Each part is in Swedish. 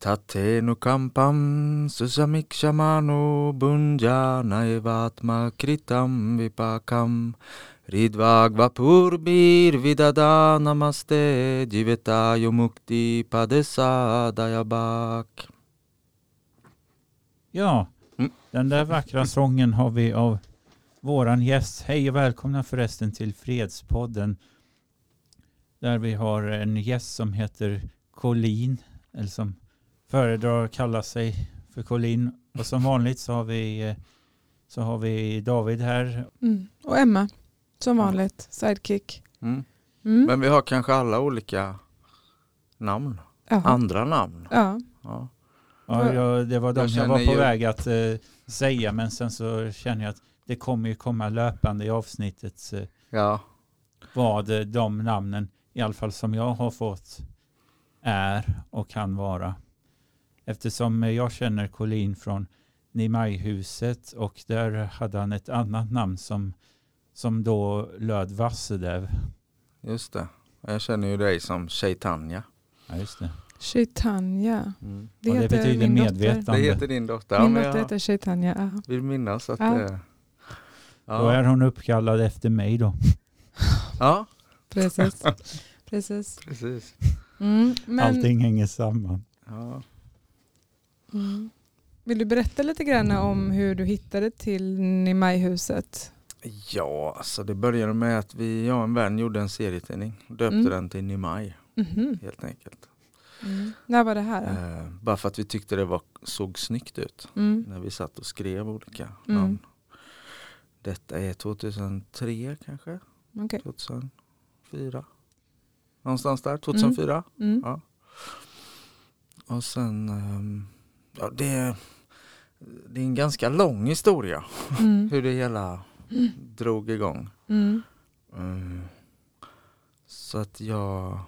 Tatenu kampam susamikshmano bunjana evatma kritam vipakam Ridvagvapurbir vidada namaste jivetayo mukti padesadayabak Ja, Mm. den där vackra sången har vi av våran gäst. Hej och välkomna förresten till Fredspodden. Där vi har en gäst som heter Colin, eller som föredrar att kalla sig för Colin. Och som vanligt så har vi, eh, så har vi David här. Mm. Och Emma, som vanligt, sidekick. mm. Mm. Men vi har kanske alla olika namn, Ja. andra namn. ja. Ja. Ja, jag, det var de Jag jag, var på ju- väg att eh, säga, men sen så känner jag att det kommer ju komma löpande i avsnittet eh, ja. vad eh, de namnen, i alla fall som jag har fått, är och kan vara. Eftersom eh, jag känner Colin från Nimajhuset och där hade han ett annat namn som, som då löd Vassedev. Just det. Jag känner ju dig som Chaitanya. Ja, just det. Chaitanya. Mm. Det, och det heter betyder medvetande. Det heter din dotter. Ja, Min men dotter heter Chaitanya. Ja. vill minnas att Ja. det... Då Ja. är hon uppkallad efter mig då. ja, Precis. Precis. precis. Mm. Men, Allting hänger samman. Ja. Mm. Vill du berätta lite grann om hur du hittade till Nimajhuset? ja, alltså det började med att vi, jag och en vän gjorde en serietidning. Döpte Mm. den till Nimai Mhm. helt enkelt. Mm. När var det här? Eh, bara för att vi tyckte det var, såg snyggt ut Mm. när vi satt och skrev olika Mm. namn. Detta är 2003 kanske? Okej. 2004? Någonstans där, 2004. Mm. Ja. Och sen, ehm, ja det är, det är en ganska lång historia Mm. hur det hela drog igång. Mm. Mm. Så att jag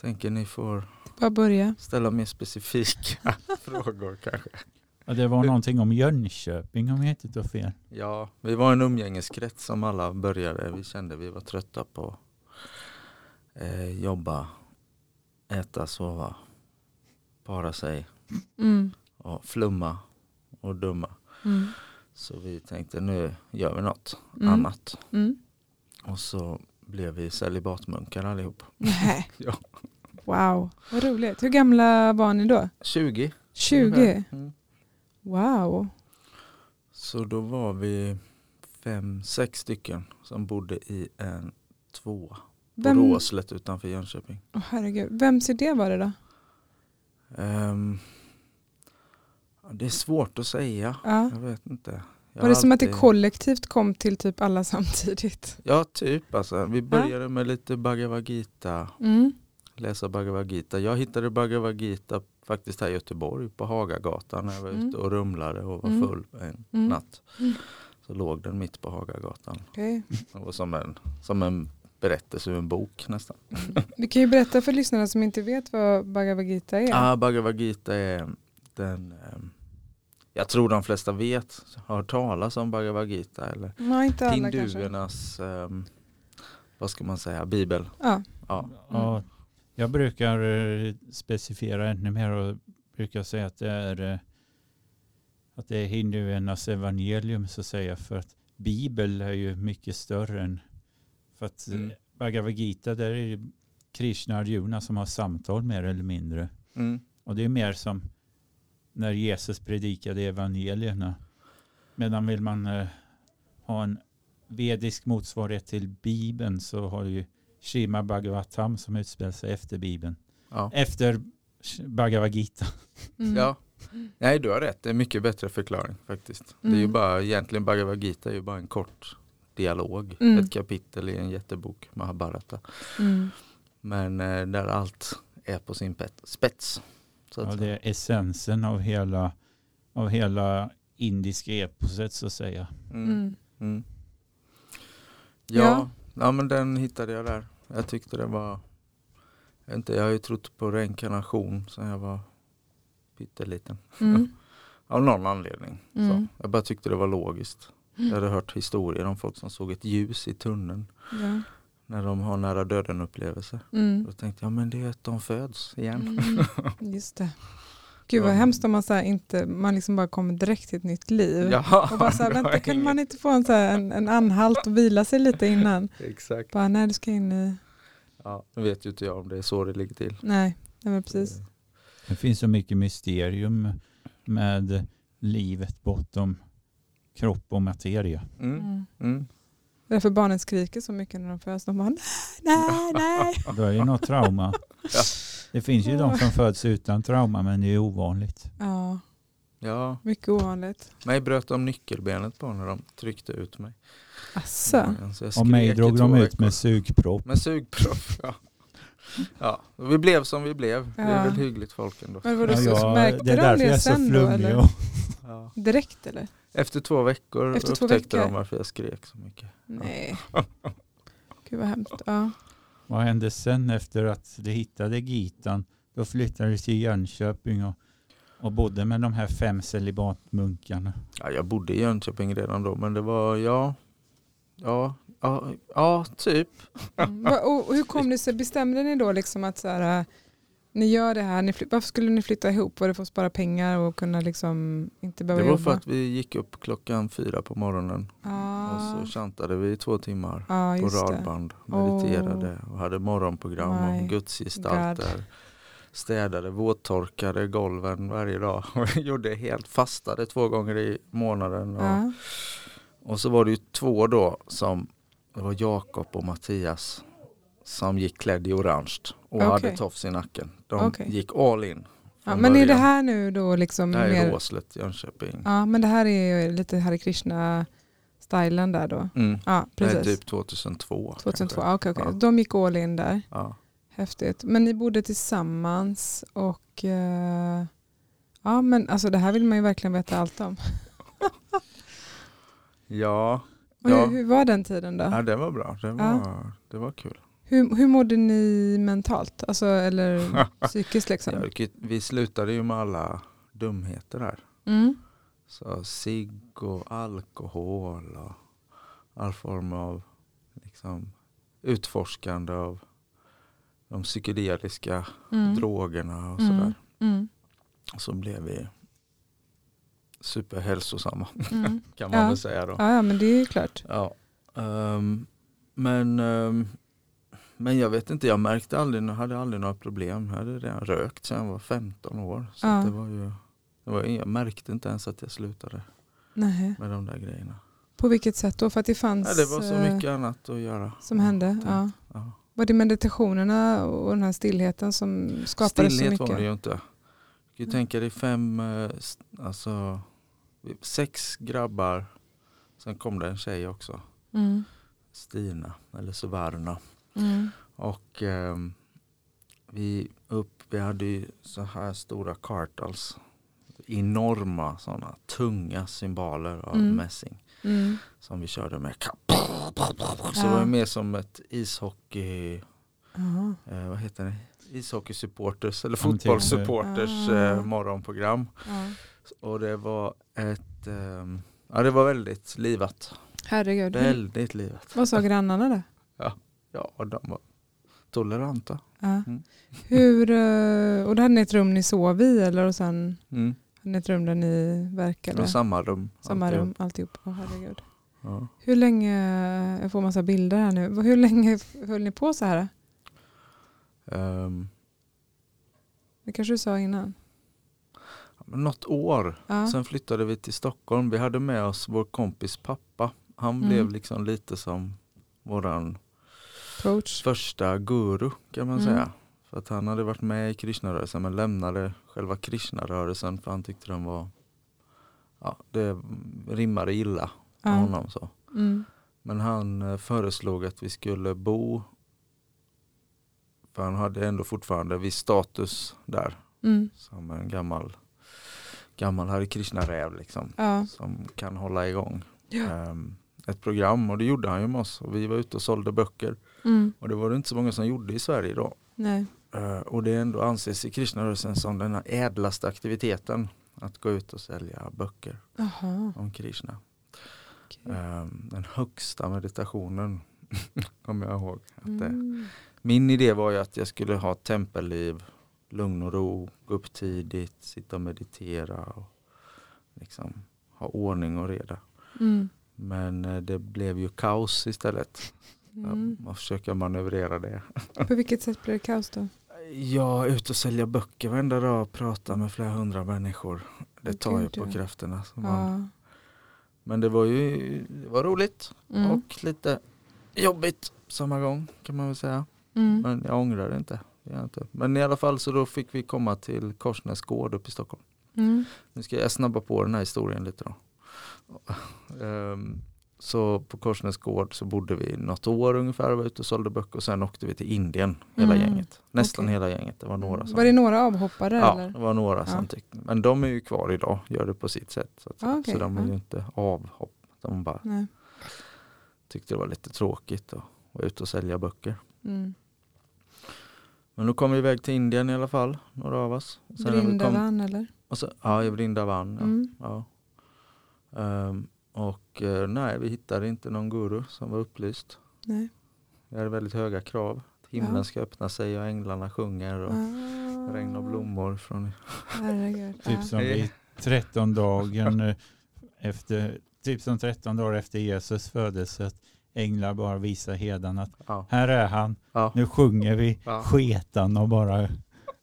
tänker ni får Bara börja. ställa mer specifika frågor kanske. Ja, det var någonting om Jönköping om jag inte tar fel. Ja, vi var en umgängeskrets som alla började. Vi kände vi var trötta på eh, jobba, äta, sova, para sig Mm. och flumma och dumma. Mm. Så vi tänkte nu gör vi något Mm. annat. Mm. Och så blev vi celibatmunkar allihop. Nej. Ja. Wow, vad roligt. Hur gamla var ni då? 20. 20? Mm. Wow. Så då var vi fem, sex stycken som bodde i en tvåa på Vem, Råslet utanför Jönköping. Åh, herregud. Vems idé var det då? Ja, det är svårt att säga. Ja. Jag vet inte. Jag Var det har som att det alltid- kollektivt kom till typ alla samtidigt? Ja, typ. Alltså. Vi började med lite Bhagavad Gita, Mm. läsa Bhagavad Gita. Jag hittade Bhagavad Gita faktiskt här i Göteborg på Hagagatan när jag var Mm. ute och rumlade och var Mm. full en Mm. natt. Mm. Så låg den mitt på Hagagatan. Okej. Det var som en, som en berättelse ur en bok nästan. Vi kan ju berätta för lyssnarna som inte vet vad Bhagavad Gita är. Ah, Bhagavad Gita är den, ehm, jag tror de flesta vet, har hört talas om Bhagavad Gita eller Nej, inte alla hinduernas, ehm, vad ska man säga, bibel. Ja. Ja. Ja, jag brukar eh, specificera ännu mer och brukar säga att det är, eh, att det är hinduernas evangelium så att säga. För att Bibel är ju mycket större än, för att eh, Mm. Bhagavad Gita där är ju Krishna och Arjuna som har samtal mer eller mindre. Mm. Och det är mer som när Jesus predikade evangelierna. Medan vill man eh, ha en vedisk motsvarighet till Bibeln så har ju Shima Bhagavatam som utspelar sig efter Bibeln. Ja. Efter Bhagavad Gita. Mm. ja. Nej du har rätt, det är en mycket bättre förklaring faktiskt. Det är ju Mm. bara, egentligen Bhagavad Gita är ju bara en kort dialog, Mm. ett kapitel i en jättebok, Mahabharata. Mm. Men eh, där allt är på sin pet- spets. Så Ja, det är essensen av hela, av hela indiska eposet så att säga. mm. Mm. Mm. Ja. Ja, ja. men den hittade jag där. Jag tyckte det var, jag, inte, jag har ju trott på reinkarnation sedan jag var pytteliten. Mm. Av någon anledning. Mm. Så. Jag bara tyckte det var logiskt. Jag hade hört historier om folk som såg ett ljus i tunneln Ja. När de har nära döden upplevelser. Mm. Då tänkte jag, men det är att de föds igen. Mm. Just det. Gud vad hemskt om man, så här inte, man liksom bara kommer direkt till ett nytt liv. Ja, Och bara så här, vänta, kunde man inte få en, så här, en, en anhalt och vila sig lite innan? Exakt. Bara, nej du ska in i... Ja, nu vet ju inte jag om det är så det ligger till. Nej, nej men precis. Det finns så mycket mysterium med livet bortom kropp och materia. Mm. Mm. Mm. Därför barnen skriker så mycket när de föds. De bara nej, nej. Då är det något trauma. Ja. Det finns ju de som föds utan trauma men det är ovanligt. Ja, Ja, mycket ovanligt. mig bröt de nyckelbenet på när de tryckte ut mig. Asså. Och mig drog de ut med sugpropp. Med sugpropp, ja. ja. Vi blev som vi blev. Det är Ja. väl hyggligt folk ändå. Men vadå, Ja, så jag, märkte det är de därför det jag är så flummig. Och, Ja. Direkt eller? Efter två veckor Efter två upptäckte veckor? de varför jag skrek så mycket. Nej. Gud vad hemskt. Ja. vad hände sen efter att de hittade Gitan? Då flyttade de till Jönköping och, och bodde med de här fem celibatmunkarna. Ja, jag bodde i Jönköping redan då men det var, ja, ja, ja, ja typ. Mm. Och och hur kom det sig, bestämde ni då liksom att så här, ni gör det här, ni varför skulle ni flytta ihop? Var det för att spara pengar och kunna liksom inte behöva Det var jobba? för att vi gick upp klockan fyra på morgonen ah, och så chantade vi i två timmar ah, på just det. radband. Mediterade och hade morgonprogram My om gudsgestalter. Städade, våttorkade golven varje dag. Och gjorde helt fastade två gånger i månaden. Och, Ja. och så var det ju två då som, det var Jakob och Mattias som gick klädd i orange och Okej. hade tofs i nacken. De Okej. gick all in. Ja, men är det början. här nu då liksom Det här är mer, Råslet, Jönköping. ja men det här är lite Hare Krishna-stylen där då? Mm. Ja, Det är precis. typ 2002. 2002, kanske. ah, okej, okej. Ja. De gick all in där. Ja. Häftigt. Men ni bodde tillsammans och eh, ja men alltså det här vill man ju verkligen veta allt om. Ja, Och Ja. hur, hur var den tiden då? ja, det var bra. Det var, Ja. det var kul. Hur, hur mådde ni mentalt? Alltså, eller psykiskt liksom? Ja, vi slutade ju med alla dumheter där. Mm. Så cigg och alkohol och all form av liksom, utforskande av de psykedeliska Mm. drogerna och Mm. sådär. Mm. Och så blev vi superhälsosamma Mm. kan man Ja. väl säga då. Ja, ja, men det är ju klart. Ja. ehm, men, ehm, men jag vet inte, jag märkte aldrig, jag hade aldrig några problem. Jag hade redan rökt sedan jag var 15 år. Så Ja. det var ju, det var, jag märkte inte ens att jag slutade Nej. med de där grejerna. På vilket sätt då? För att det fanns Ja, det var så eh, mycket annat att göra. som hände? Ja. Ja. Var det meditationerna och den här stillheten som skapade så Stillhet mycket? var det ju inte. Du kan ju tänka dig fem, eh, alltså sex grabbar. Sen kom det en tjej också. Mm. Stina eller Suvarna. Mm. Och ehm, vi, upp, vi hade ju så här stora kartals. Enorma sådana tunga symboler av Mm. mässing. Mm. Som vi körde med. Så det var mer som ett ishockey, eh, vad heter det? Ishockeysupporters eller fotbollssupporters eh, morgonprogram. Ja. Och det var ett, ehm, ja det var väldigt livat. Herregud. Väldigt livat. Vad sa grannarna då? Ja, de var toleranta. Ja. Mm. Hur, eh, och då hade ni ett rum ni sov i eller och sen Mm. hade ni ett rum där ni verkade? Och samma rum. Samma alltihop. rum, alltihop. Åh herregud. Ja. Hur länge, jag får massa bilder här nu. Hur länge höll ni på så här? Ehm, Det kanske du sa innan? något år. Ja. Sen flyttade vi till Stockholm. Vi hade med oss vår kompis pappa. Han Mm. blev liksom lite som våran Coach? första guru kan man Mm. säga. För att han hade varit med i Krishnarörelsen men lämnade själva Krishnarörelsen för han tyckte den var Ja, det rimmade illa med Ja. honom så. Mm. Men han eh, föreslog att vi skulle bo för han hade ändå fortfarande viss status där Mm. som en gammal gammal Hare Krishna-räv liksom, Ja. som kan hålla igång Ja. ehm, ett program och det gjorde han ju med oss och vi var ute och sålde böcker Mm. och det var det inte så många som gjorde i Sverige då Nej. Eh, och det ändå anses i Krishnarörelsen som den här ädlaste aktiviteten att gå ut och sälja böcker Jaha. om Krishna. Okej. Ehm, den högsta meditationen kommer jag ihåg. Att det, Mm. Min idé var ju att jag skulle ha tempelliv lugn och ro, gå upp tidigt, sitta och meditera och liksom ha ordning och reda. Mm. Men eh, det blev ju kaos istället. Mm. Man försöker manövrera det. På vilket sätt blir det kaos då? Jag är ute och säljer böcker varenda dag och pratar med flera hundra människor. Det tar ju Gud, på ja. krafterna. Så man, Ja. Men det var ju det var roligt Mm. och lite jobbigt samma gång kan man väl säga. Mm. Men jag ångrar det inte. Jag inte. Men i alla fall så då fick vi komma till Korsnäs gård uppe i Stockholm. Mm. Nu ska jag snabba på den här historien lite då. Ehm, Så på Korsnäs gård så bodde vi något år ungefär, var ute och sålde böcker och sen åkte vi till Indien hela Mm, gänget. Nästan okej. hela gänget, det var några som Var det några avhoppare Ja, eller? det var några som Ja. tyckte. Men de är ju kvar idag, gör det på sitt sätt. Så, att, okej, så de är ja. ju inte avhopp. De bara Nej. tyckte det var lite tråkigt att vara ute och sälja böcker. Mm. Men då kom vi iväg till Indien i alla fall, några av oss. Och sen vi kom- eller? och så, ja, i Vrindavan. Ja. Mm. Ja. Ehm, och eh, nej, vi hittade inte någon guru som var upplyst. Nej. Vi hade väldigt höga krav. Himlen Ja. ska öppna sig och änglarna sjunger och Ah. regn och blommor från... Herregud. Typ som vid 13 dagen eh, efter, typ som 13 dagar efter Jesus födelse. Att änglar bara visar hedan att Ja. här är han. Ja. Nu sjunger vi Ja. sketan och bara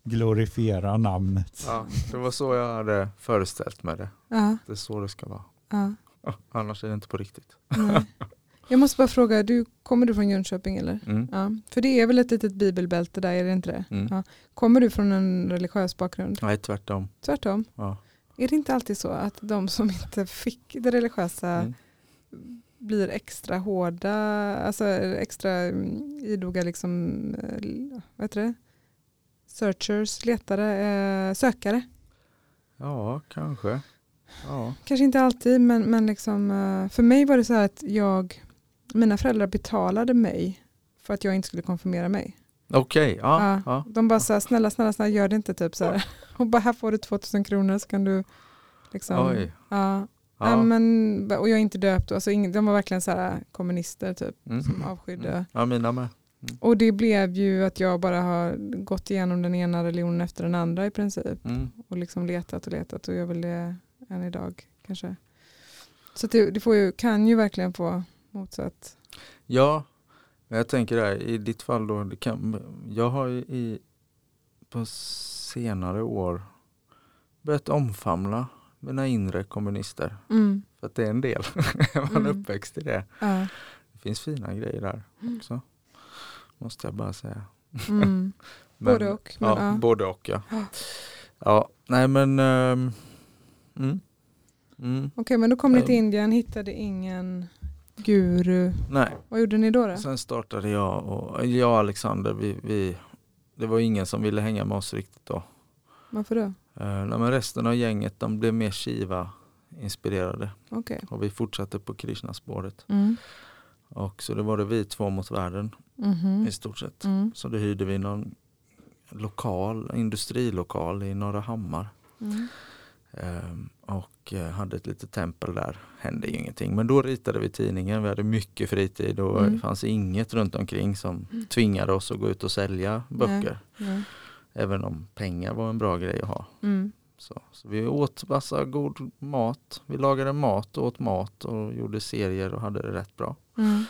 glorifierar namnet. ja, det var så jag hade föreställt mig det. Ja. Det är så det ska vara. Annars är det inte på riktigt. Nej. Jag måste bara fråga, du, kommer du från Jönköping eller? Mm. Ja. För det är väl ett litet bibelbälte där, är det inte det? Mm. Ja. Kommer du från en religiös bakgrund? Nej, tvärtom. Tvärtom. Ja. Är det inte alltid så att de som inte fick det religiösa Mm. blir extra hårda, alltså extra mm, idoga liksom, eh, vad heter det? Searchers, letare, eh, sökare. ja, kanske. Ja. Kanske inte alltid men, men liksom, eh, för mig var det så här att jag, mina föräldrar betalade mig för att jag inte skulle konfirmera mig. Okej, ja. Ja. ja. De bara så här, snälla, snälla, snälla gör det inte typ så här. Och bara här får du 2000 kronor så kan du liksom. Oj. Ja. Ja. Ja. men, och jag är inte döpt, alltså, ingen, de var verkligen så här kommunister typ Mm. som avskydde. Mm. Ja, mina med. Och det blev ju att jag bara har gått igenom den ena religionen efter den andra i princip. Mm. Och liksom letat och letat och jag vill det än idag kanske. Så det, det får ju, kan ju verkligen få motsatt. Ja, jag tänker där, i ditt fall då, det kan, jag har ju i, på senare år börjat omfamna mina inre kommunister. Mm. För att det är en del, man Mm. uppväxt i det. Ja. Det finns fina grejer där också. Måste jag bara säga. Mm. Men- Både och. Men, ja, ja. Både och ja. Ja. Nej men ehm, mm, mm, Okej men då kom ni till. Indien, hittade ingen guru. Nej, Vad gjorde ni då? då? sen startade jag och jag och Alexander, vi, vi, det var ingen som ville hänga med oss riktigt då. Varför då? Eh, men resten av gänget de blev mer Shiva inspirerade Okej. och vi fortsatte på Krishna-spåret. Mm. Och så det var det vi två mot världen Mhm. i stort sett. Mm. Så då hyrde vi någon lokal, industrilokal i Norra Hammar. Mm. Ehm, och eh, hade ett litet tempel där. Hände ingenting. Men då ritade vi tidningen. Vi hade mycket fritid och Mm. det fanns inget runt omkring som tvingade oss att gå ut och sälja böcker. Ja. Även om pengar var en bra grej att ha. Mm. Så, så vi åt massa god mat. Vi lagade mat och åt mat och gjorde serier och hade det rätt bra. Mm.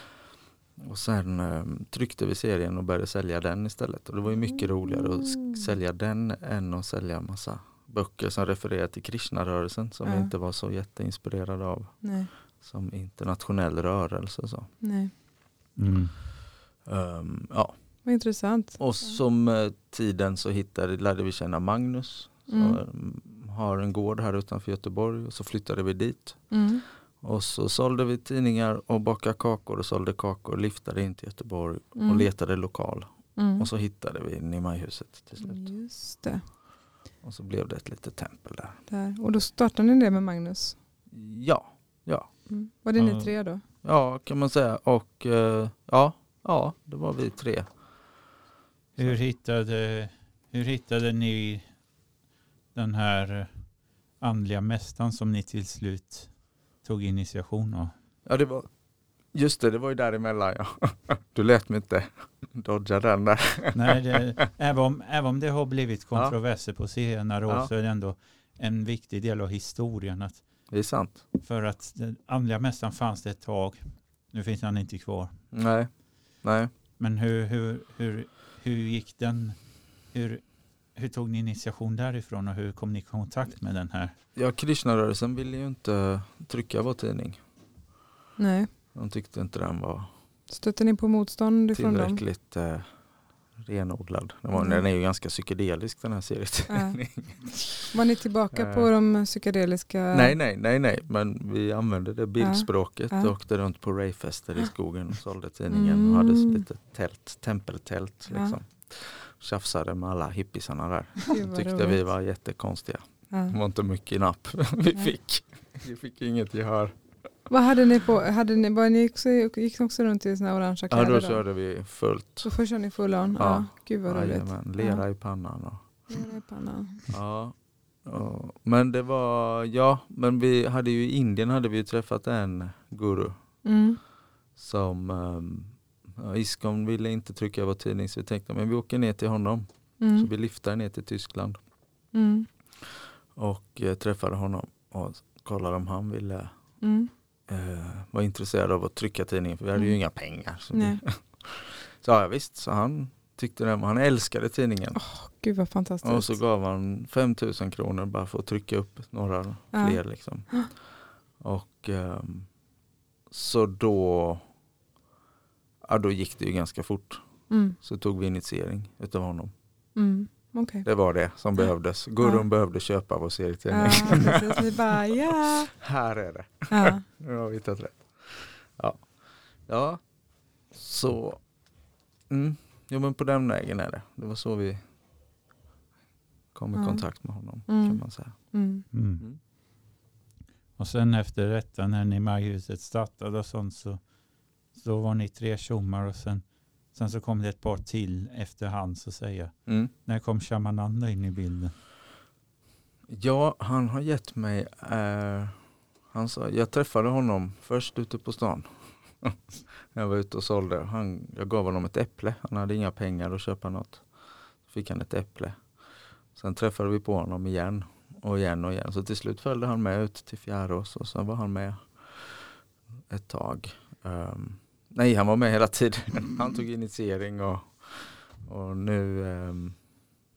Och sen eh, tryckte vi serien och började sälja den istället. Och det var ju mycket roligare att Mm. sälja den än att sälja massa böcker som refererar till Krishna-rörelsen som vi inte var så jätteinspirerade av Nej. som internationell rörelse. Så. Nej. Mm. Ehm, ja. Vad intressant. Och som eh, tiden så hittade, lärde vi känna Magnus som Mm. eh, har en gård här utanför Göteborg och så flyttade vi dit. Mm. Och så sålde vi tidningar och bakade kakor och sålde kakor, liftade in till Göteborg och Mm. letade lokal. Mm. Och så hittade vi Nimai-huset till slut. Just det. Och så blev det ett litet tempel där. Där. Och då startade ni det med Magnus? Ja, ja, Mm. Var det ni tre då? ja kan man säga. Och eh, ja, ja, det var vi tre. Hur, hittade, hur hittade ni den här eh, andliga mästaren som ni till slut tog initiation av? Ja, det var Just det, det var ju däremellan ja. Du lät mig inte dodga den där. Nej, det, även, om, även om det har blivit kontroverser på senare år Ja. så är det ändå en viktig del av historien. Att, Det är sant. för att den andliga mästaren fanns det ett tag. Nu finns han inte kvar. Nej, nej. Men hur, hur, hur, hur gick den? Hur, hur tog ni initiation därifrån och hur kom ni i kontakt med den här? Ja, Krishnarörelsen ville ju inte trycka vår tidning. Nej. De tyckte inte den var Stötte ni på motstånd ifrån dem? tillräckligt eh, renodlad. Den, var, Mm. den är ju ganska psykedelisk den här serien. Var ni tillbaka Eh. på de psykedeliska? nej, nej, nej, nej, men vi använde det bildspråket Ja. och åkte runt på rayfester i skogen och sålde tidningen och hade Mm. lite tält, tempeltält Ja. liksom. Tjafsade med alla hippisarna där. Vad Tyckte roligt. vi var jättekonstiga. Ja. Det var inte mycket napp vi fick. Vi fick inget gehör. Vad hade ni på? Hade ni, var ni också, gick ni också runt i såna orangea Ja, kläder? då körde vi fullt. Så först körde ni full on? Ja. Ja. Gud vad roligt. Jajamän, lera i pannan. Och, Lera i pannan. ja. Och, men det var, ja, men vi hade ju i Indien hade vi ju träffat en guru Mm. som um, ja, Iskon ville inte trycka vår tidning så vi tänkte men vi åker ner till honom. Så Mm. vi lyfter ner till Tyskland Mm. och eh, träffade honom och kollade om han ville Mm. Eh, vara intresserad av att trycka tidningen för vi hade ju Mm. inga pengar. Så, Nej. vi, så ja, visst, så han tyckte den, han älskade tidningen. Gud vad fantastiskt. Och så gav han 5000 kronor bara för att trycka upp några Ja. fler. Liksom. Och ehm, så då, ja, då gick det ju ganska fort. Mm. Så tog vi initiering utav honom. Mm. Okej. Det var det som behövdes. Gurun Ja. behövde köpa vår serietidning. Ja, precis. Ni bara ja. Här är det. ja. Nu har vi hittat rätt. Ja, ja. så mm. jo, men på den vägen är det. Det var så vi kom i Ja. kontakt med honom Mm. kan man säga. Mm. Mm. Mm. Och sen efter detta när ni Majhuset startade och sånt så, så var ni tre tjommar och sen, sen så kom det ett par till efterhand så att säga. Mm. När kom Shamananda in i bilden? Ja, han har gett mig, eh, han sa, jag träffade honom först ute på stan. jag var ute och sålde, han, jag gav honom ett äpple, han hade inga pengar att köpa något. Så fick han ett äpple. Sen träffade vi på honom igen och igen och igen. Så till slut följde han med ut till Fjärås och så var han med ett tag. Ehm, nej, han var med hela tiden. Han tog initiering och, och nu ehm,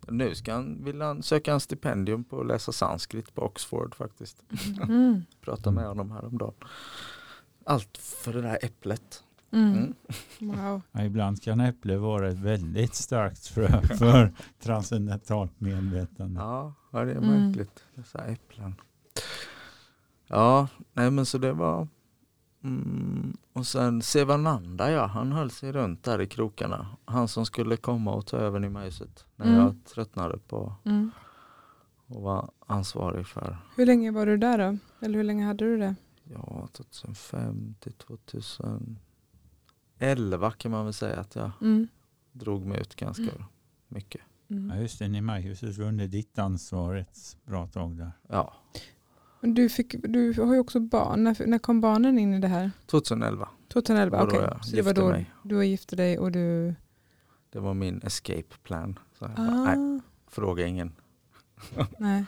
nu ska han, vill han söka en stipendium på att läsa sanskrit på Oxford faktiskt. Mm. Prata med honom häromdagen. Allt för det där äpplet. Mm. Mm. Wow. Ja, ibland kan äpple vara ett väldigt starkt frö för transcendentalt medvetande. Ja, ja, det är Mm. märkligt. Dessa äpplen. Ja, nej men så det var mm, och sen Sevananda ja, han höll sig runt där i krokarna. Han som skulle komma och ta över Nimaiset när Mm. jag tröttnade på Mm. att vara ansvarig för Hur länge var du där då? Eller hur länge hade du det? Ja, 2005 till 2011 kan man väl säga att jag Mm. drog mig ut ganska mycket. Ja, Mm. just det, ni Majhuset var under ditt ansvar ett bra tag där. Ja, Du, fick, du har ju också barn. När, när kom barnen in i det här? 2011. 2011? Det var då Okej. jag Så det var då mig. du gifte dig och du... Det var min escape plan. Så jag bara, Ah, nej, fråga ingen. nej.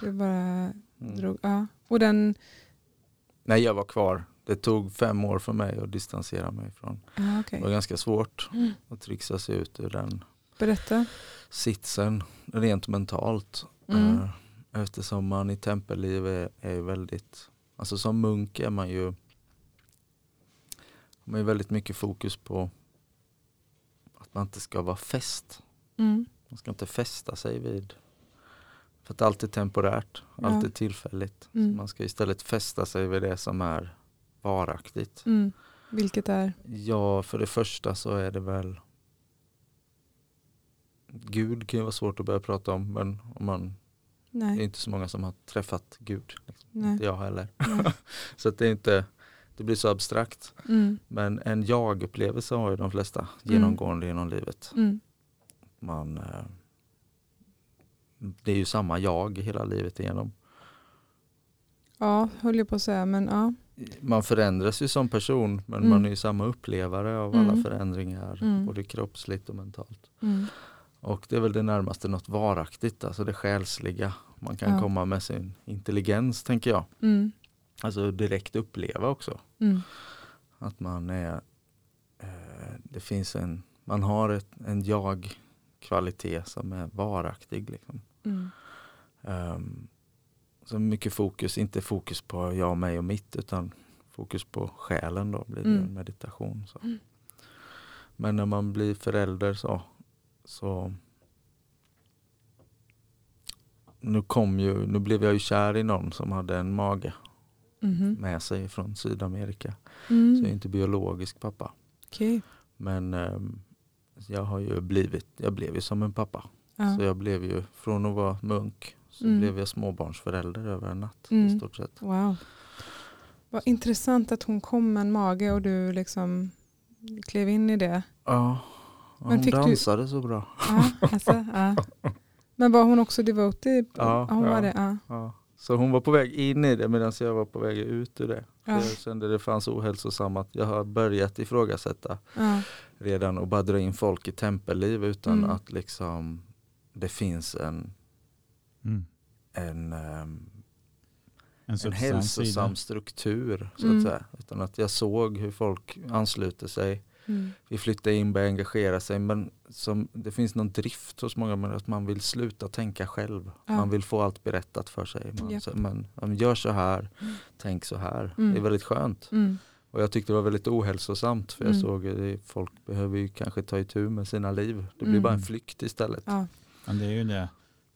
Du bara Mm. drog... Ja. Och den... Nej, jag var kvar. Det tog fem år för mig att distansera mig från. Ja, okej. Det var ganska svårt Mm. att trixa sig ut ur den Berätta. sitsen rent mentalt. Mm. Eftersom man i tempelliv är, är väldigt, alltså som munk är man ju man är väldigt mycket fokus på att man inte ska vara fäst. Mm. Man ska inte fästa sig vid, för att allt är temporärt, Ja. allt är tillfälligt. Mm. Man ska istället fästa sig vid det som är varaktigt. Mm. Vilket är? Ja, för det första så är det väl Gud kan ju vara svårt att börja prata om men om man, det är Nej. inte så många som har träffat Gud. Liksom. Nej. Inte jag heller. Nej. Så att det är inte, det blir så abstrakt. Mm. Men en jag-upplevelse har ju de flesta Mm. genomgående genom livet. Mm. Man, eh, det är ju samma jag hela livet igenom. Ja, höll jag på att säga. Men ja. man förändras ju som person men Mm. man är ju samma upplevare av alla Mm. förändringar, Mm. både kroppsligt och mentalt. Och det är väl det närmaste något varaktigt, alltså det själsliga. Man kan Ja. komma med sin intelligens tänker jag. Mm. Alltså direkt uppleva också. Mm. Att man är, eh, det finns en, man har ett, en jag-kvalitet som är varaktig. Liksom. Mm. Um, så mycket fokus, inte fokus på jag, mig och mitt utan fokus på själen då blir det Mm. en meditation. Så. Mm. Men när man blir förälder så, så nu, kom ju, nu blev jag ju kär i någon som hade en mage Mhm. med sig från Sydamerika. Så Mm. jag är inte biologisk pappa. Okej. Men ehm, jag har ju blivit, jag blev ju som en pappa. Ja. Så jag blev ju, från att vara munk så Mm. blev jag småbarnsförälder över en natt i Mm. stort sett. Wow. Vad intressant att hon kom med en mage och du liksom klev in i det. Ja, Men hon fick du- dansade så bra. Ja, alltså, ja. Men var hon också devotee? Ja, hon ja. var det. Ja. Ja. Så hon var på väg in i det medan jag var på väg ut ur det. Ja. Jag kände det fanns ohälsosamt. Jag har börjat ifrågasätta Ja. redan och bara dra in folk i tempelliv utan Mm. att liksom det finns en, Mm. en, ehm, En en hälsosam struktur. Så Mm. att säga. Utan att jag såg hur folk ansluter sig. Mm. Vi flyttar in, börjar engagera sig. Men som, det finns någon drift hos många men att man vill sluta tänka själv. Ja. Man vill få allt berättat för sig. Man, Japp. så, men, gör så här, Mm. tänk så här. Mm. Det är väldigt skönt. Mm. Och jag tyckte det var väldigt ohälsosamt. För jag Mm. såg att folk behöver ju kanske ta itu med sina liv. Det blir Mm. bara en flykt istället. Ja. Men det är ju det.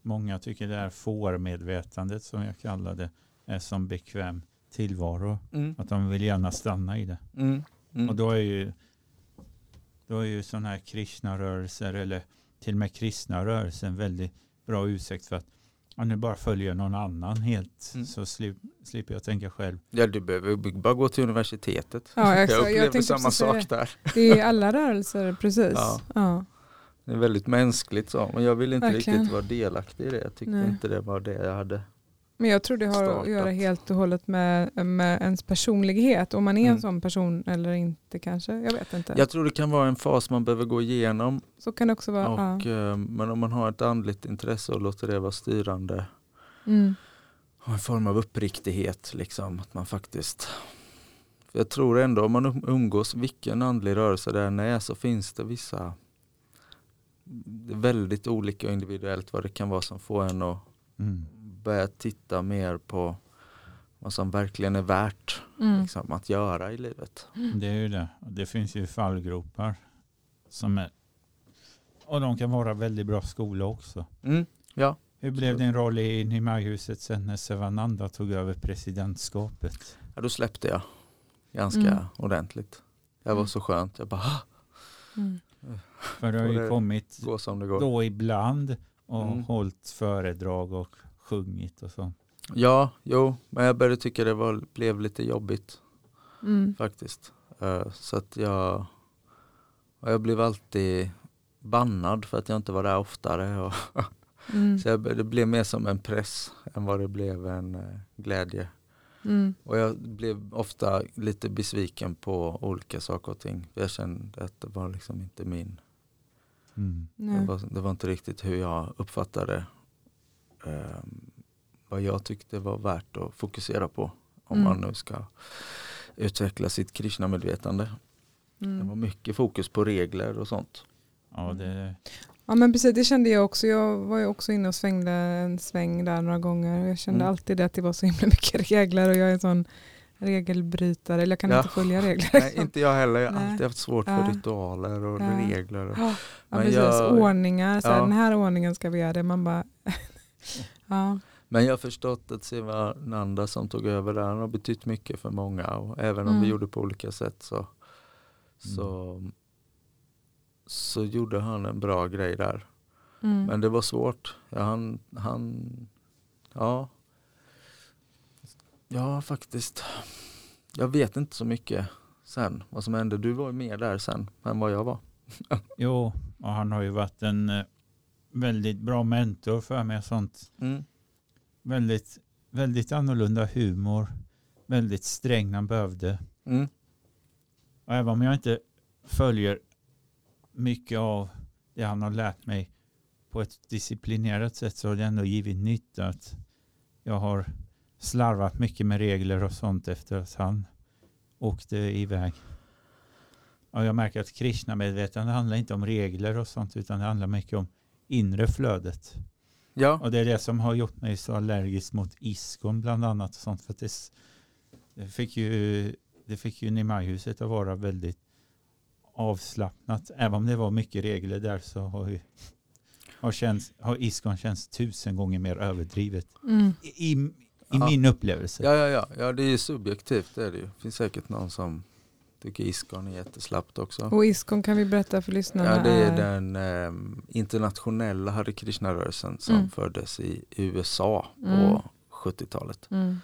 Många tycker det här fårmedvetandet som jag kallar det är som bekväm tillvaro. Mm. Att de vill gärna stanna i det. Mm. Mm. Och då är ju då är ju sådana här kristna-rörelser eller till och med kristna en väldigt bra ursäkt för att ja, nu bara följer någon annan helt Mm. så slip, slipper jag tänka själv. Ja, du behöver bara gå till universitetet. Ja, jag. Jag upplever tänkte samma sak där. Det är alla rörelser, precis. Ja. Ja. Det är väldigt mänskligt så. Men jag ville inte Verkligen. riktigt vara delaktig i det. Jag tyckte Nej. inte det var det jag hade. Men jag tror det har att Startat. göra helt och hållet med, med ens personlighet. Om man är en Mm. sån person eller inte kanske. Jag vet inte. Jag tror det kan vara en fas man behöver gå igenom. Så kan det också vara. Och, ja. eh, men om man har ett andligt intresse och låter det vara styrande. Mm. Och en form av uppriktighet. Liksom, att man faktiskt för jag tror ändå om man um- umgås, vilken andlig rörelse det än är, så finns det vissa det väldigt olika och individuellt vad det kan vara som får en att Mm. Börja titta mer på vad som verkligen är värt Mm. liksom, att göra i livet. Det är ju det. Det finns ju fallgropar som är och de kan vara väldigt bra skola också. Mm, ja. Hur blev din roll i Nimaihuset sen när Sevananda tog över presidentskapet? ja, då släppte jag ganska Mm. ordentligt. Det var Mm. så skönt. Jag bara, "Ah, Mm. För det har ju kommit gå som det går. då ibland och Mm. hållit föredrag och sjungit och så. Ja, jo, men jag började tycka det var, blev lite jobbigt Mm. faktiskt. Eh, så att jag, och jag blev alltid bannad för att jag inte var där oftare. Och Mm. så jag, det blev mer som en press än vad det blev en eh, glädje. Mm. Och jag blev ofta lite besviken på olika saker och ting. Jag kände att det var liksom inte min, Mm. det var, det var inte riktigt hur jag uppfattade ehm, vad jag tyckte var värt att fokusera på. Om Mm. man nu ska utveckla sitt Krishna-medvetande. Det var Mm. mycket fokus på regler och sånt. Ja, det, Ja men precis, det kände jag också. Jag var ju också inne och svängde en sväng där några gånger. Och Jag kände Mm. alltid det att det var så himla mycket regler och jag är en sån regelbrytare. Eller jag kan Ja. inte följa regler. Nej, inte jag heller. Jag har alltid haft svårt Ja. för ritualer och Ja. regler. Och, Ja, ja Men precis. jag- Ordningar. Så här, Ja. Den här ordningen ska vi göra det. Man bara... ja. Men jag har förstått att Sivananda som tog över där, han har betytt mycket för många. Och även om Mm. vi gjorde på olika sätt så, så, så gjorde han en bra grej där. Mm. Men det var svårt. Ja, han, han, ja. Ja, faktiskt. Jag vet inte så mycket sen vad som hände. Du var ju med där sen än vad jag var. jo, och han har ju varit en eh, väldigt bra mentor för mig. och Sånt. Mm. Väldigt, väldigt annorlunda humor. väldigt sträng när han behövde. Mm. Och även om jag inte följer mycket av det han har lärt mig på ett disciplinerat sätt så har det ändå givit nytta att jag har slarvat mycket med regler och sånt efter att han åkte iväg. Och jag märker att Krishna-medvetande handlar inte om regler och sånt utan det handlar mycket om inre flödet. Ja, Och det är det som har gjort mig så allergisk mot iskon bland annat. Och sånt, för att det, det fick ju, det fick ju Nimaihuset att vara väldigt avslappnat. Även om det var mycket regler där så har, ju, har, känts, har iskon känts tusen gånger mer överdrivet. Mm. I, i, i min upplevelse. ja, ja, ja. ja det är subjektivt det är det ju. Det finns säkert någon som tycker iskon är jätteslappt också. Och ISKCON kan vi berätta för lyssnarna. Ja, det är den eh, internationella Hare Krishna-rörelsen som Mm. föddes i USA på Mm. 70-talet. Mm.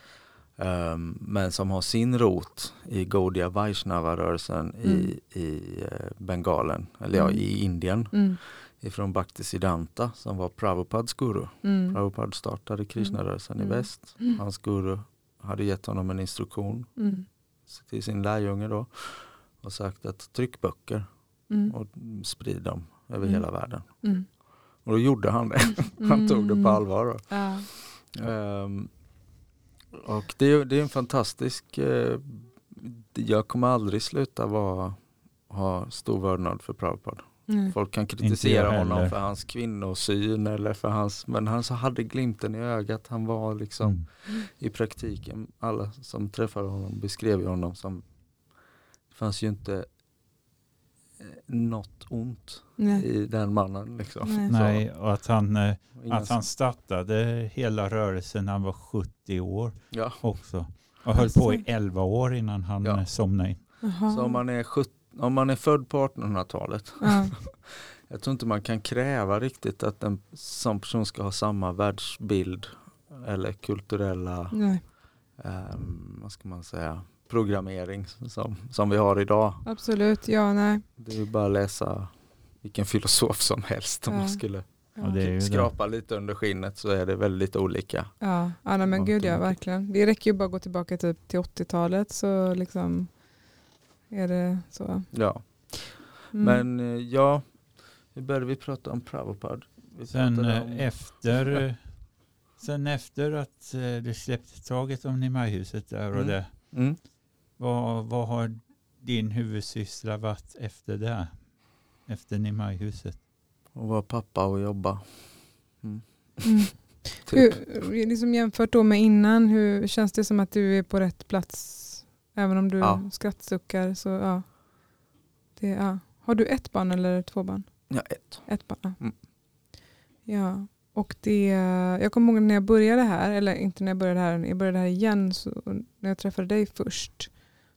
Ehm, men som har sin rot i Gaudiya Vaishnava-rörelsen Mm. i, i eh, Bengalen, eller ja, Mm. i Indien. Mm. Ifrån Bhaktisiddhanta som var Prabhupads guru. Mm. Prabhupada startade Krishna-rörelsen i väst. Hans guru hade gett honom en instruktion. Till sin lärjunge då och sagt att tryck böcker Mm. och sprid dem över Mm. hela världen. Mm. Och då gjorde han det. Han tog det på allvar. Då. Ja. Ehm, och det, är- det är en fantastisk, eh, jag kommer aldrig sluta vara, ha stor vördnad för Prabhupada. Mm. Folk kan kritisera honom för hans kvinnosyn eller för hans, men han så hade glimten i ögat. Han var liksom Mm. i praktiken, alla som träffade honom beskrev ju honom som, det fanns ju inte eh, något ont Nej. i den mannen. Liksom. Nej. Nej, och att han, eh, att han startade hela rörelsen när han var 70 år Ja, också. Och höll Alltså. på i 11 år innan han Ja. eh, somnade in. Jaha. så om man, är sjut- om man är född på 1800-talet Ja. Jag tror inte man kan kräva riktigt att en sån person ska ha samma världsbild eller kulturella, ehm, vad ska man säga, programmering som, som vi har idag. absolut. Ja, nej. Det är bara att läsa vilken filosof som helst om Ja. man skulle Ja. Det skrapa lite under skinnet så är det väldigt olika. Ja, ja nej, men gud ja, verkligen. Det räcker ju bara att gå tillbaka typ till 80-talet så liksom är det så. Ja. Mm. Men eh, ja, hur började vi prata om Prabhupada? Vi Sen pratade om- eh, efter, eh, sen efter att eh, det släppte taget om Nimaihuset där och Mm. det, Mm. vad, vad har din huvudsyssla varit efter det? Efter Nimaihuset? Och vara pappa och jobba. Mm. Mm. Typ. Hur, liksom jämfört då med innan, hur känns det som att du är på rätt plats? Även om du Ja. skrattsuckar så ja. Det, ja. Har du ett barn eller två barn? Ja, ett. Ett barn. ja. Mm. Ja, och det, jag kommer ihåg när jag började här, eller inte när jag började här, jag började här igen, så när jag träffade dig först,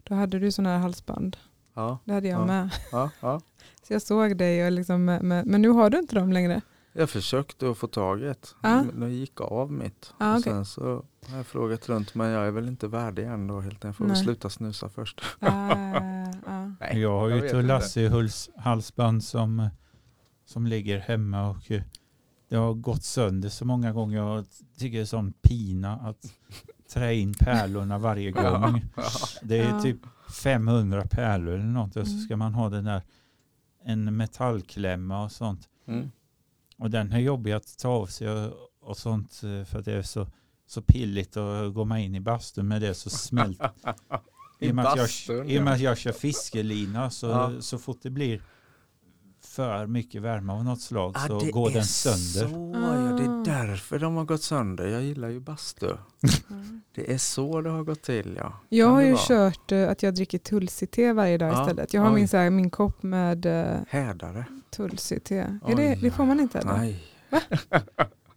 då hade du sådana här halsband. Ja, Det hade jag Ja. med. ja, ja. Så jag såg dig, och liksom, men nu har du inte dem längre. Jag försökte att få tag i ett. Ja. Men det gick av mitt. Ja, och okej. sen så har jag frågat runt men jag är väl inte värdig än då helt enkelt. Jag får väl Nej. sluta snusa först. Ah, ah. Nej, jag har ju ett inte. Lasse halsband som, som ligger hemma och eh, det har gått sönder så många gånger. Jag tycker det är sån pina att trä in pärlorna varje gång. Det är typ 500 pärlor eller något och så Mm. ska man ha den där en metallklämma och sånt. Mm. Och den är jobbig att ta av sig och, och sånt eh, för att det är så, så pilligt och går man in i bastun med det så smälter I I och med att jag, i och med att jag kör fiskelina så, Ja. så fort det blir för mycket värme av något slag Ah, så går den sönder. Så, ja, det Ah. är därför de har gått sönder. Jag gillar ju bastu. Det är så det har gått till ja. Jag Kan har ju vara? kört eh, att jag dricker tulsi-te varje dag Ja, istället. Jag har oj. min, så här, min kopp med uh, Hädare. tulsi-te. Är det, det får man inte eller? Nej.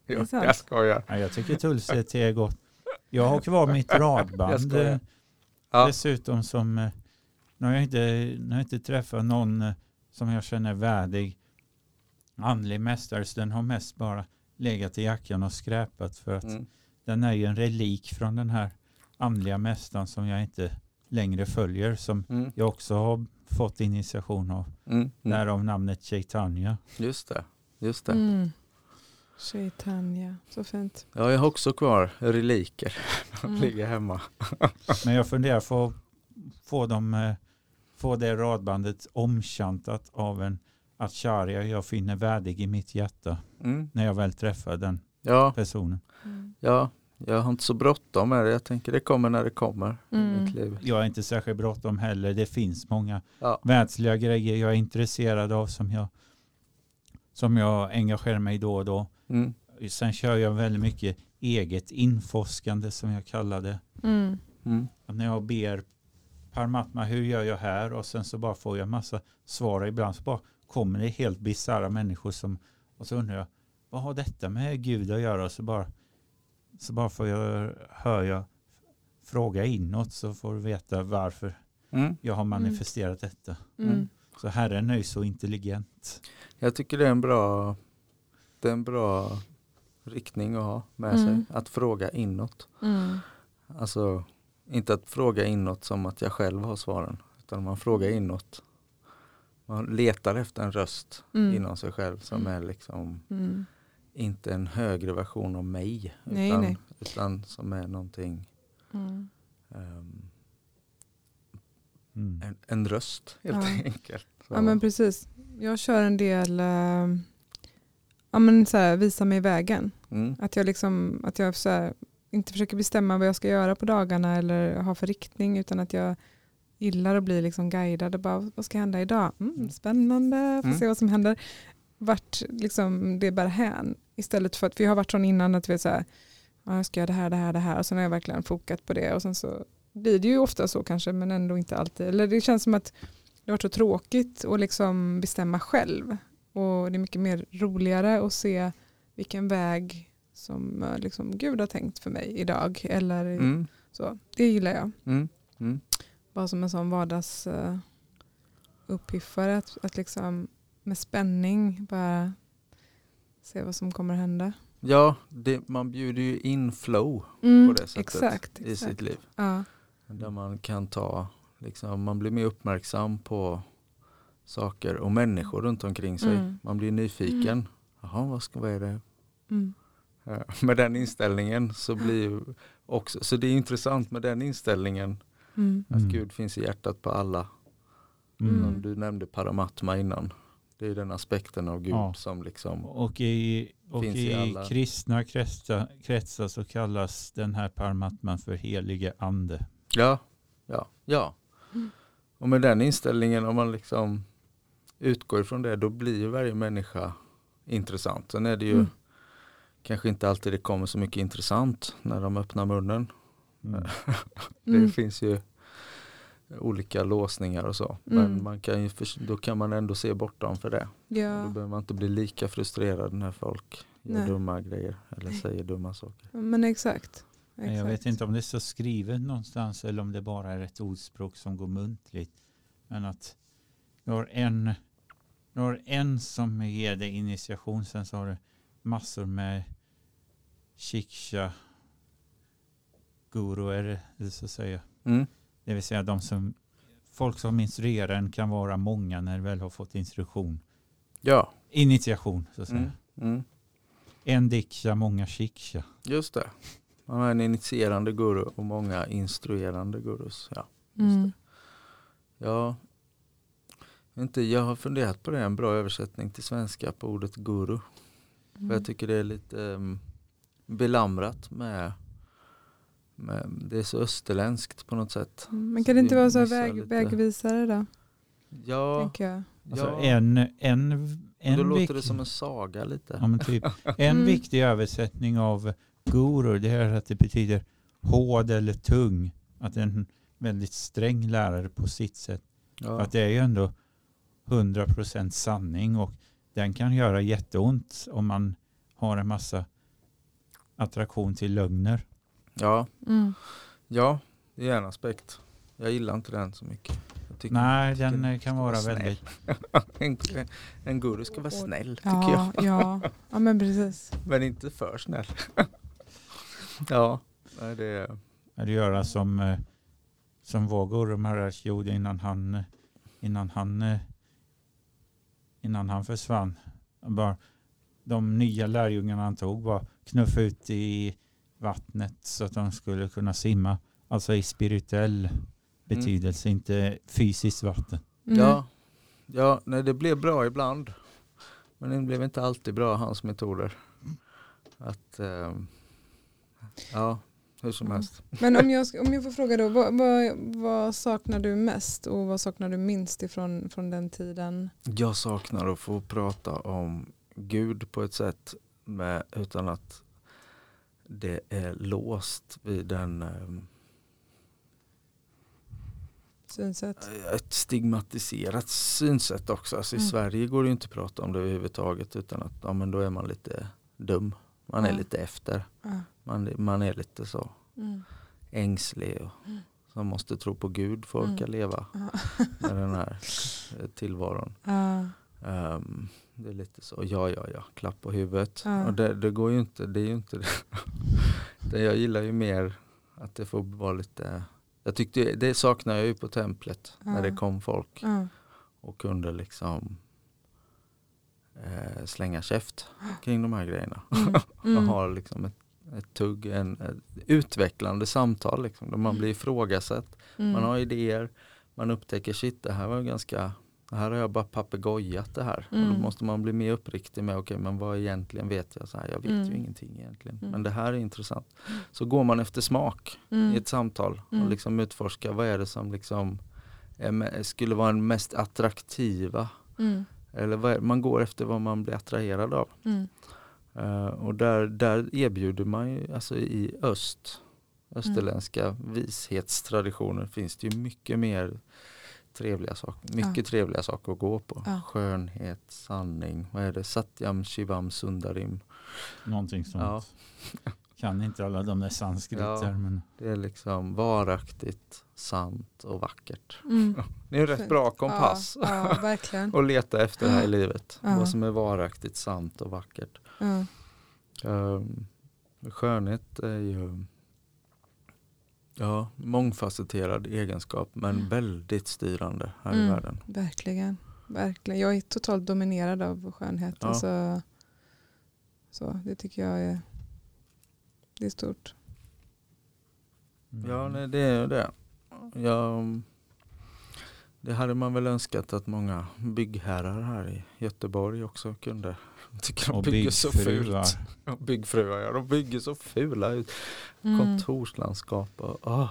Jo, sant. jag skojar. Ja, jag tycker tulsi-te är gott. Jag har kvar mitt Jag radband eh, Ja. dessutom som, eh, nu har jag inte, nu har jag inte träffat någon eh, som jag känner värdig andlig mästare så den har mest bara legat i jackan och skräpat för att Mm. den är ju en relik från den här andliga mästaren som jag inte längre följer som Mm. jag också har fått initiation av. Mm. Mm. Därav namnet Chaitanya. Just det. Just det. Mm. Chaitanya, så fint. Ja, jag har också kvar reliker. Mm. ligger hemma. Men jag funderar på att få, dem, eh, få det radbandet omkantat av en acharya jag finner värdig i mitt hjärta Mm. när jag väl träffar den Ja, personen. Mm. ja, jag har inte så bråttom med det. Jag tänker det kommer när det kommer i Mm. mitt liv. Jag är inte särskilt bråttom heller. Det finns många Ja. världsliga grejer jag är intresserad av som jag, som jag engagerar mig i då och då. Mm. Sen kör jag väldigt mycket eget inforskande som jag kallar det. Mm. Mm. När jag ber Paramatma, hur gör jag här? Och sen så bara får jag massa svar. Ibland så bara kommer det helt bisarra människor som, och så undrar jag, vad har detta med Gud att göra? Och så bara, så bara får jag, hör jag fråga inåt så får du veta varför Mm. jag har manifesterat detta. Mm. Så Herren är ju så intelligent. Jag tycker det är en bra, det är en bra riktning att ha med Mm. sig. Att fråga inåt. Mm. Alltså inte att fråga inåt som att jag själv har svaren. Utan man frågar inåt. Man letar efter en röst Mm. inom sig själv som är liksom Mm. inte en högre version av mig. Nej, utan, nej. utan som är någonting, Mm. Mm. en, en röst helt Ja. enkelt. Så, Ja men precis. Jag kör en del, eh, ja men så här, visa mig vägen. mm, Att jag liksom, att jag så här, inte försöker bestämma vad jag ska göra på dagarna eller ha för riktning utan att jag gillar att bli liksom guidad. Och bara, vad ska hända idag? Mm, Mm. spännande, får Mm. se vad som händer. Vart liksom det bär hän. Istället för att vi har varit sån innan att vi är så här, ja, jag ska göra det här, det här, det här. Och sen har jag verkligen fokat på det. Och sen så blir det ju ofta så kanske, men ändå inte alltid. Eller det känns som att det har varit så tråkigt att liksom bestämma själv. Och det är mycket mer roligare att se vilken väg som eh, liksom Gud har tänkt för mig idag. Eller mm, så. Det gillar jag. mm, mm. Bara som en sån vardags uh, uppiffare. Att, att liksom med spänning bara se vad som kommer hända. Ja, det, man bjuder ju in flow Mm, på det sättet exakt. i exakt. sitt liv. Ja. Där man kan ta, liksom, man blir mer uppmärksam på saker och människor runt omkring sig. Mm. Man blir nyfiken. Jaha, vad, ska, vad är det? Mm. Ja, Med den inställningen så blir ju också, så det är intressant med den inställningen Mm. att Mm. Gud finns i hjärtat på alla. Mm. Du nämnde paramatma innan. Det är den aspekten av Gud Ja. som liksom, Och i, och Finns i i alla- kristna kretsar, kretsar så kallas den här paramatman för helige ande. ja, ja, ja. Och med den inställningen om man liksom utgår ifrån det då blir ju varje människa intressant. Sen är det ju Mm. Kanske inte alltid det kommer så mycket intressant när de öppnar munnen. Mm. Det Mm. finns ju olika låsningar och så. Mm. Men man kan ju, då kan man ändå se bortom för det. Då Ja. behöver man inte bli lika frustrerad när folk gör Nej. dumma grejer eller Nej. säger dumma saker. Men exakt. Men Jag vet Exakt. inte om det är så skrivet någonstans eller om det bara är ett ordspråk som går muntligt. Men att du har en, du har en som ger dig initiation, sen så har du massor med shiksha guruer, så att säga. Mm. Det vill säga de som, folk som instruerar en kan vara många när du väl har fått instruktion. Ja, Initiation, så att säga. mm. Mm. En diksha, många shiksha. just det. Man har en initierande guru och många instruerande gurus. Ja, just Mm. det. Ja, jag vet inte, jag har funderat på det, en bra översättning till svenska på ordet guru. För Mm. jag tycker det är lite um, belamrat med, med, det är så österländskt på något sätt. Mm. Men kan det inte vara så väg, lite. vägvisare då? Ja, Tänker jag. Alltså ja. en, en, en då låter vik- det som en saga lite. Ja, men typ. En Mm. viktig översättning av guru det är att det betyder hård eller tung. Att det är en väldigt sträng lärare på sitt sätt. Ja. att det är ju ändå 100% sanning och den kan göra jätteont om man har en massa attraktion till lögner. Ja. Mm. ja, det är en aspekt. Jag gillar inte den så mycket. Jag tycker- Nej, tycker den eh, kan vara snäll. väldigt... En, en guru ska vara snäll tycker Ja, jag. ja. ja, men precis. Men inte för snäll. ja, det är... att göra som, eh, som vår Guru Maharaj gjorde innan han, eh, innan han, innan han försvann. Bara, de nya lärjungarna han tog var knuffa ut i, vattnet så att de skulle kunna simma. Alltså i spirituell betydelse, inte fysiskt vatten. Mm. Ja, ja nej, det blev bra ibland. Men det blev inte alltid bra, hans metoder. Att, eh, ja, hur som Mm. helst. Men om jag, om jag får fråga då, vad, vad, vad saknar du mest och vad saknar du minst ifrån från den tiden? Jag saknar att få prata om Gud på ett sätt med, utan att det är låst vid en, eh, Synsätt? ett stigmatiserat synsätt också. Alltså I Mm. Sverige går det inte att prata om det överhuvudtaget utan att ja, men då är man lite dum. Man är Ja. lite efter. Ja. Man, man är lite så Mm. ängslig och Mm. som måste tro på Gud för att orka Mm. leva med den här tillvaron. Ja. Det är lite så, ja ja ja, klapp på huvudet. Ja. Och det, det går ju inte, det är ju inte det. det. Jag gillar ju mer att det får vara lite, jag tyckte, det saknar jag ju på templet när det Ja. kom folk Ja. och kunde liksom eh, slänga käft kring de här grejerna. Mm. och Mm. ha liksom ett, ett tugg, en, ett utvecklande samtal liksom, där man blir ifrågasatt. Mm. Man har idéer, man upptäcker shit det här var ganska, här har jag bara papegojat det här. Och Mm. då måste man bli mer uppriktig med, okej men vad egentligen vet jag? Så här, jag vet Mm. ju ingenting egentligen. Mm. Men det här är intressant. Så går man efter smak Mm. i ett samtal Mm. och liksom utforskar vad är det som liksom är, skulle vara den mest attraktiva. Mm. Eller vad man går efter vad man blir attraherad av. Mm. Eh, och där, där erbjuder man ju, alltså i öst, österländska Mm. vishetstraditioner finns det ju mycket mer trevliga saker, mycket trevliga saker att gå på. Ja. Skönhet, sanning, vad är det? Satyam, Shivam, Sundarim. Någonting sånt. Ja. Kan inte alla de där sanskriter. Ja. Det är liksom varaktigt, sant och vackert. Mm. Det är en rätt Fint. bra kompass Ja, ja, verkligen. att leta efter här i livet. Ja. Vad som är varaktigt, sant och vackert. Ja. Um, skönhet är ju ja, mångfacetterad egenskap men Mm. väldigt styrande här i Mm. världen. Verkligen. Verkligen. Jag är totalt dominerad av skönhet. Ja. Alltså, så, det tycker jag är, det är stort. mm. Ja, nej, det är ju det. Ja, det hade man väl önskat att många byggherrar här i Göteborg också kunde. Jag tycker de Och bygger så fult. Ja, Byggfruar, ja. De bygger så fula ut. Mm. Kontorslandskap och ah,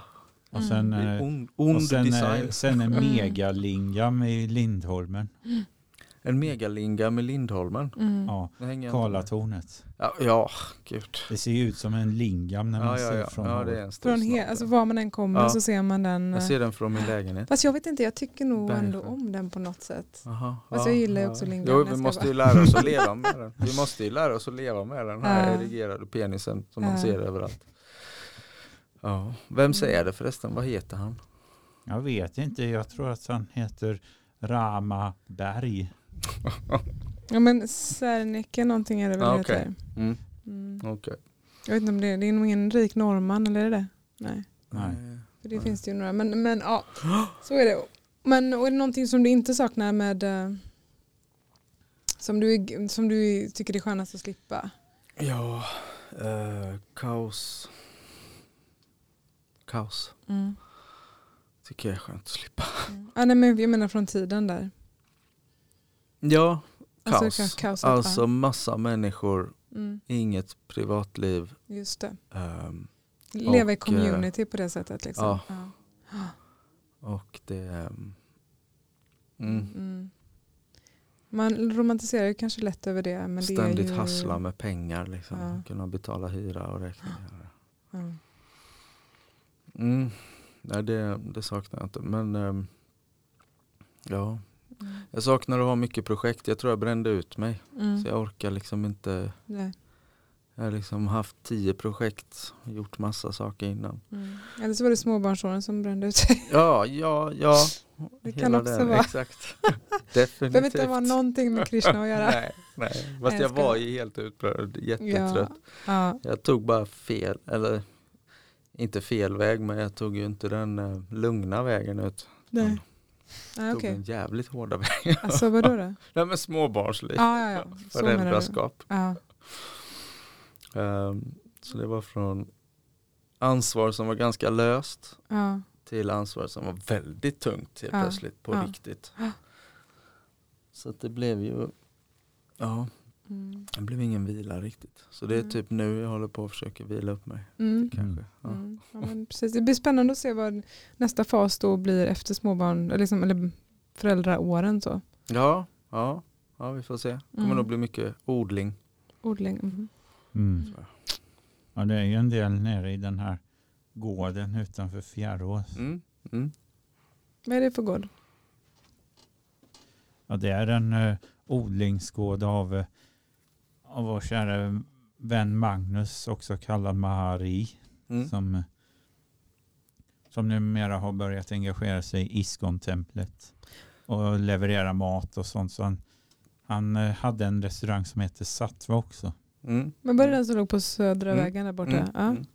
Och sen, det eh, är ond, ond och sen, design. eh, sen en Mm. megalingam i Lindholmen. En megalinga med Lindholmen. Mm. Ja. Karlatornet. Ja, ja, gud. Det ser ju ut som en lingam när man Ja, ser ja. från ja det är en Från he, ja. alltså var man än kommer Ja. så ser man den. Jag eh, ser den från min lägenhet. Fast jag vet inte, jag tycker nog ändå Bergsjö. om den på något sätt. Aha, Fast jag gillar ju också lingon, Jo, vi måste ju lära oss att leva med den. Vi måste ju lära oss att leva med den här Ja. erigerade penisen som Ja. man ser överallt. Ja. Vem säger det förresten? Vad heter han? Jag vet inte, jag tror att han heter Rama Berg. Ja men Serneke någonting är det väl det okej. heter. Mm. Mm. Okej. Jag vet inte om det är, det är nog ingen rik norrman eller är det det? Nej. Nej. För det Nej. finns det ju några. Men, men ja, så är det. Men och är det någonting som du inte saknar med eh, som du, som du tycker är skönast att slippa? Ja, eh, kaos. Kaos. Mm. Tycker jag är skönt att slippa. Mm. Ja, nej, men jag menar från tiden där. Ja, kaos. Alltså, ka- kaoset, Alltså ja. massa människor, Mm, inget privatliv. just det. ehm, Leva i Och, eh, community på det sättet. Liksom. ja. Ja. och det... ehm, Mm, Mm. Man romantiserar ju kanske lätt över det. Men ständigt det är ju... hassla med pengar. Liksom. Ja. Kunna betala hyra och räkningar. Ja. Mm. Nej, det, det saknar jag inte. Men ehm, ja, Mm. jag saknar att ha mycket projekt. Jag tror jag brände ut mig. Mm. Så jag orkar liksom inte. Nej. Jag har liksom haft tio projekt. Gjort massa saker innan. Mm. Eller så var det småbarnsåren som brände ut sig. Ja, ja, ja. Det kan Hela också den, vara. Exakt. Definitivt. Det behöver inte vara någonting med Krishna att göra. nej, nej. Fast jag jag var ju helt utbränd. Jättetrött. Ja. Jag tog bara fel, eller inte fel väg men jag tog ju inte den eh, lugna vägen ut. Nej. Jag Nej, tog den jävligt hårda vägen. Alltså vadå då? Nej men småbarnsliv. Ja, ja, ja. Föräldraskap. Ja. Ehm, Så det var från ansvar som var ganska löst Ja. till ansvar som var väldigt tungt helt Ja, plötsligt på ja. riktigt. Så det blev ju, ja, Mm. det blev ingen vila riktigt. Så det är Mm. typ nu jag håller på att försöka vila upp mig. Mm. Kanske. Ja. Mm. Ja, men precis. Det blir spännande att se vad nästa fas då blir efter småbarn, eller, liksom, eller föräldraåren. Så. Ja, ja, ja, vi får se. Det kommer Mm. nog bli mycket odling. Odling. mhm. Mm. Ja, det är ju en del nere i den här gården utanför Fjärås. Mm. Mm. Vad är det för gård? Ja, det är en uh, odlingsgård av, eh, av vår kära vän Magnus, också kallad Mahari, Mm. som, som numera har börjat engagera sig i Iskon-templet och leverera mat och sånt. Så han, han eh, hade en restaurang som heter Sattva också. Mm. Men var det den som låg på Södra Mm. vägen där borta? Mm. Ja. Mm.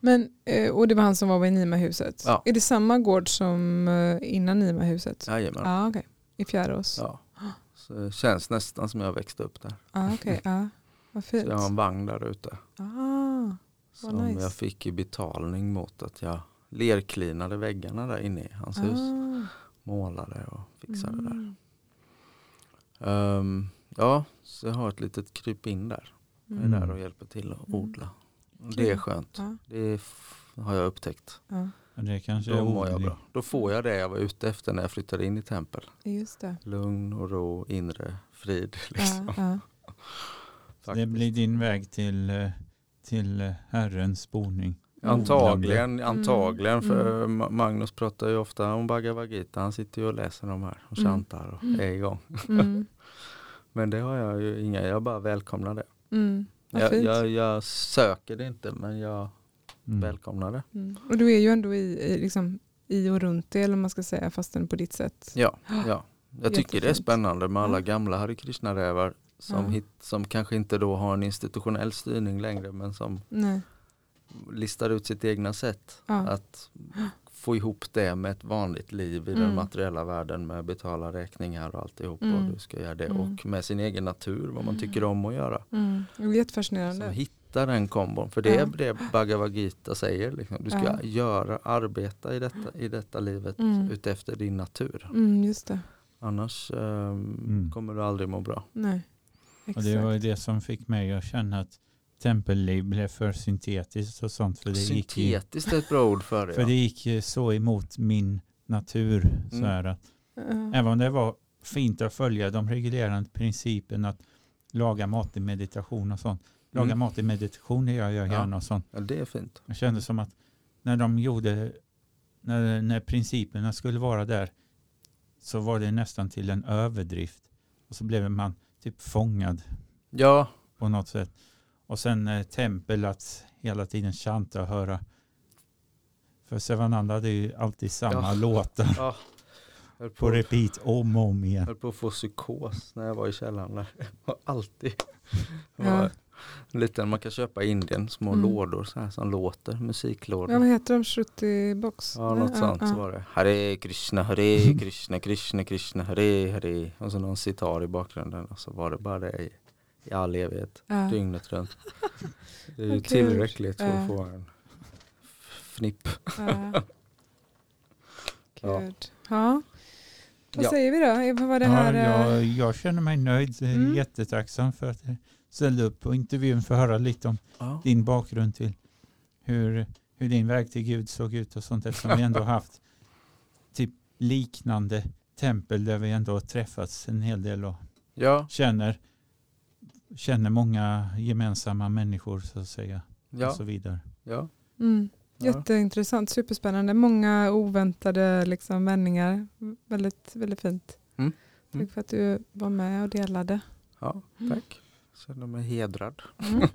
Men, eh, och det var han som var vid Nima-huset? Ja. Är det samma gård som eh, innan Nima-huset? Jajamän. Ja, okej. I Fjärås? Ja. Så det känns nästan som jag växte upp där. Ja, okej. Ja. Vad Så fint. jag har en vagn där ute. Ah, Som nice. jag fick i betalning mot att jag lerklinade väggarna där inne i hans hus. ah. Målade och fixade där. Mm. Ehm, ja, så jag har ett litet krypin där. Jag är Mm. där och hjälper till att Mm. odla. Och Det är skönt. Ja, Det har jag upptäckt. Ja, Det kanske Då mår jag bra. Då får jag det jag var ute efter när jag flyttade in i tempel. just det. Lugn och ro, inre frid. Liksom. Ja, ja. Det blir din väg till, eh, till eh, Herrens boning. Antagligen, antagligen Mm. för Ma- Magnus pratar ju ofta om Bhagavad Gita. Han sitter ju och läser de här och Mm. chantar och Mm. är igång. Mm. Men det har jag ju inga, jag bara välkomnar det. Mm. Jag, jag, jag söker det inte men jag Mm. välkomnar det. Mm. Och du är ju ändå i, i, liksom, i och runt det, eller man ska säga, fastän på ditt sätt. Ja, ja. Jag tycker det är spännande med alla gamla Hare Krishna-rävar som, Ja. hit, som kanske inte då har en institutionell styrning längre men som Nej. listar ut sitt egna sätt Ja. att få ihop det med ett vanligt liv i den Mm. materiella världen med betala räkningar och alltihop Mm. och du ska göra det Mm. och med sin egen natur vad man tycker om att göra. Mm. Det är jättefascinerande. Som hittar den kombon för det är det Bhagavad Gita säger. Liksom. Du ska Ja. göra, arbeta i detta, i detta livet Mm. utefter din natur. Mm, just det. Annars Mm. kommer du aldrig må bra. Nej. Och Exakt. det var ju det som fick mig att känna att tempelliv blev för syntetiskt och sånt. För det gick ju, Syntetiskt är ett bra ord för det. för ja. det gick ju så emot min natur. Så Mm. här att, Ja. även om det var fint att följa de reglerande principerna att laga mat i meditation och sånt. Laga Mm. mat i meditation det gör jag Ja. gärna och sånt. Ja, det är fint. Jag kände som att när de gjorde, när, när principerna skulle vara där så var det nästan till en överdrift. Och så blev man typ fångad Ja, på något sätt. Och sen eh, tempel att hela tiden chanta och höra. För Sevananda hade ju alltid samma Ja. låtar ja. På på, repeat om och om igen. höll på att få psykos när jag var i källaren. Där. Alltid. Ja. var liten, man kan köpa i Indien, små Mm. lådor så här, som låter, musiklådor. Ja, vad heter de? Shruti box? Ja, något sånt så var det. Hare Krishna, Hare Krishna, Krishna Krishna, Hare Hare. Och så någon sitar i bakgrunden och så var det bara det i, i all evighet, Ja. dygnet runt. Det är ju kul. tillräckligt för Ja. att få en fnipp. Ja. Ja. Gud. Ja. Vad Ja. säger vi då? Vad var det Ja, här? eh, jag, jag känner mig nöjd. Jag Mm. Jättetacksam för att ställde upp på intervjun för att höra lite om Ja. din bakgrund till hur, hur din väg till Gud såg ut och sånt eftersom vi ändå haft typ liknande tempel där vi ändå har träffats en hel del och Ja, känner, känner många gemensamma människor så att säga och ja, så vidare. ja. Mm. Jätteintressant, superspännande. Många oväntade liksom, vändningar. Väldigt, väldigt fint. Mm. Tack Mm. för att du var med och delade. ja Mm. tack. Känner mig hedrad. Mm.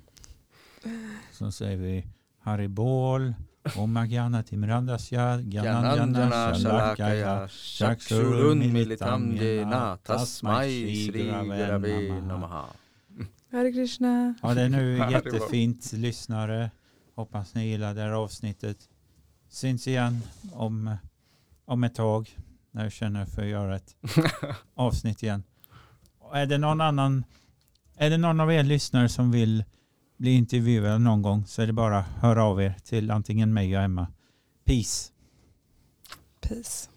Så säger vi Haribol, Om Agyana Timrandasya, Gananjana Gananjana Shalakaya Shalakaya, Chakshurun Militam Jena Tasmai Shri Gurave Namaha. Hare Krishna. Ja, det är nu jättefint lyssnare. Hoppas ni gillar det här avsnittet. Syns igen om, om ett tag när jag känner för att göra ett avsnitt igen. Och Är det någon annan, är det någon av er lyssnare som vill bli intervjuad någon gång så är det bara att höra av er till antingen mig och Emma. Peace! Peace.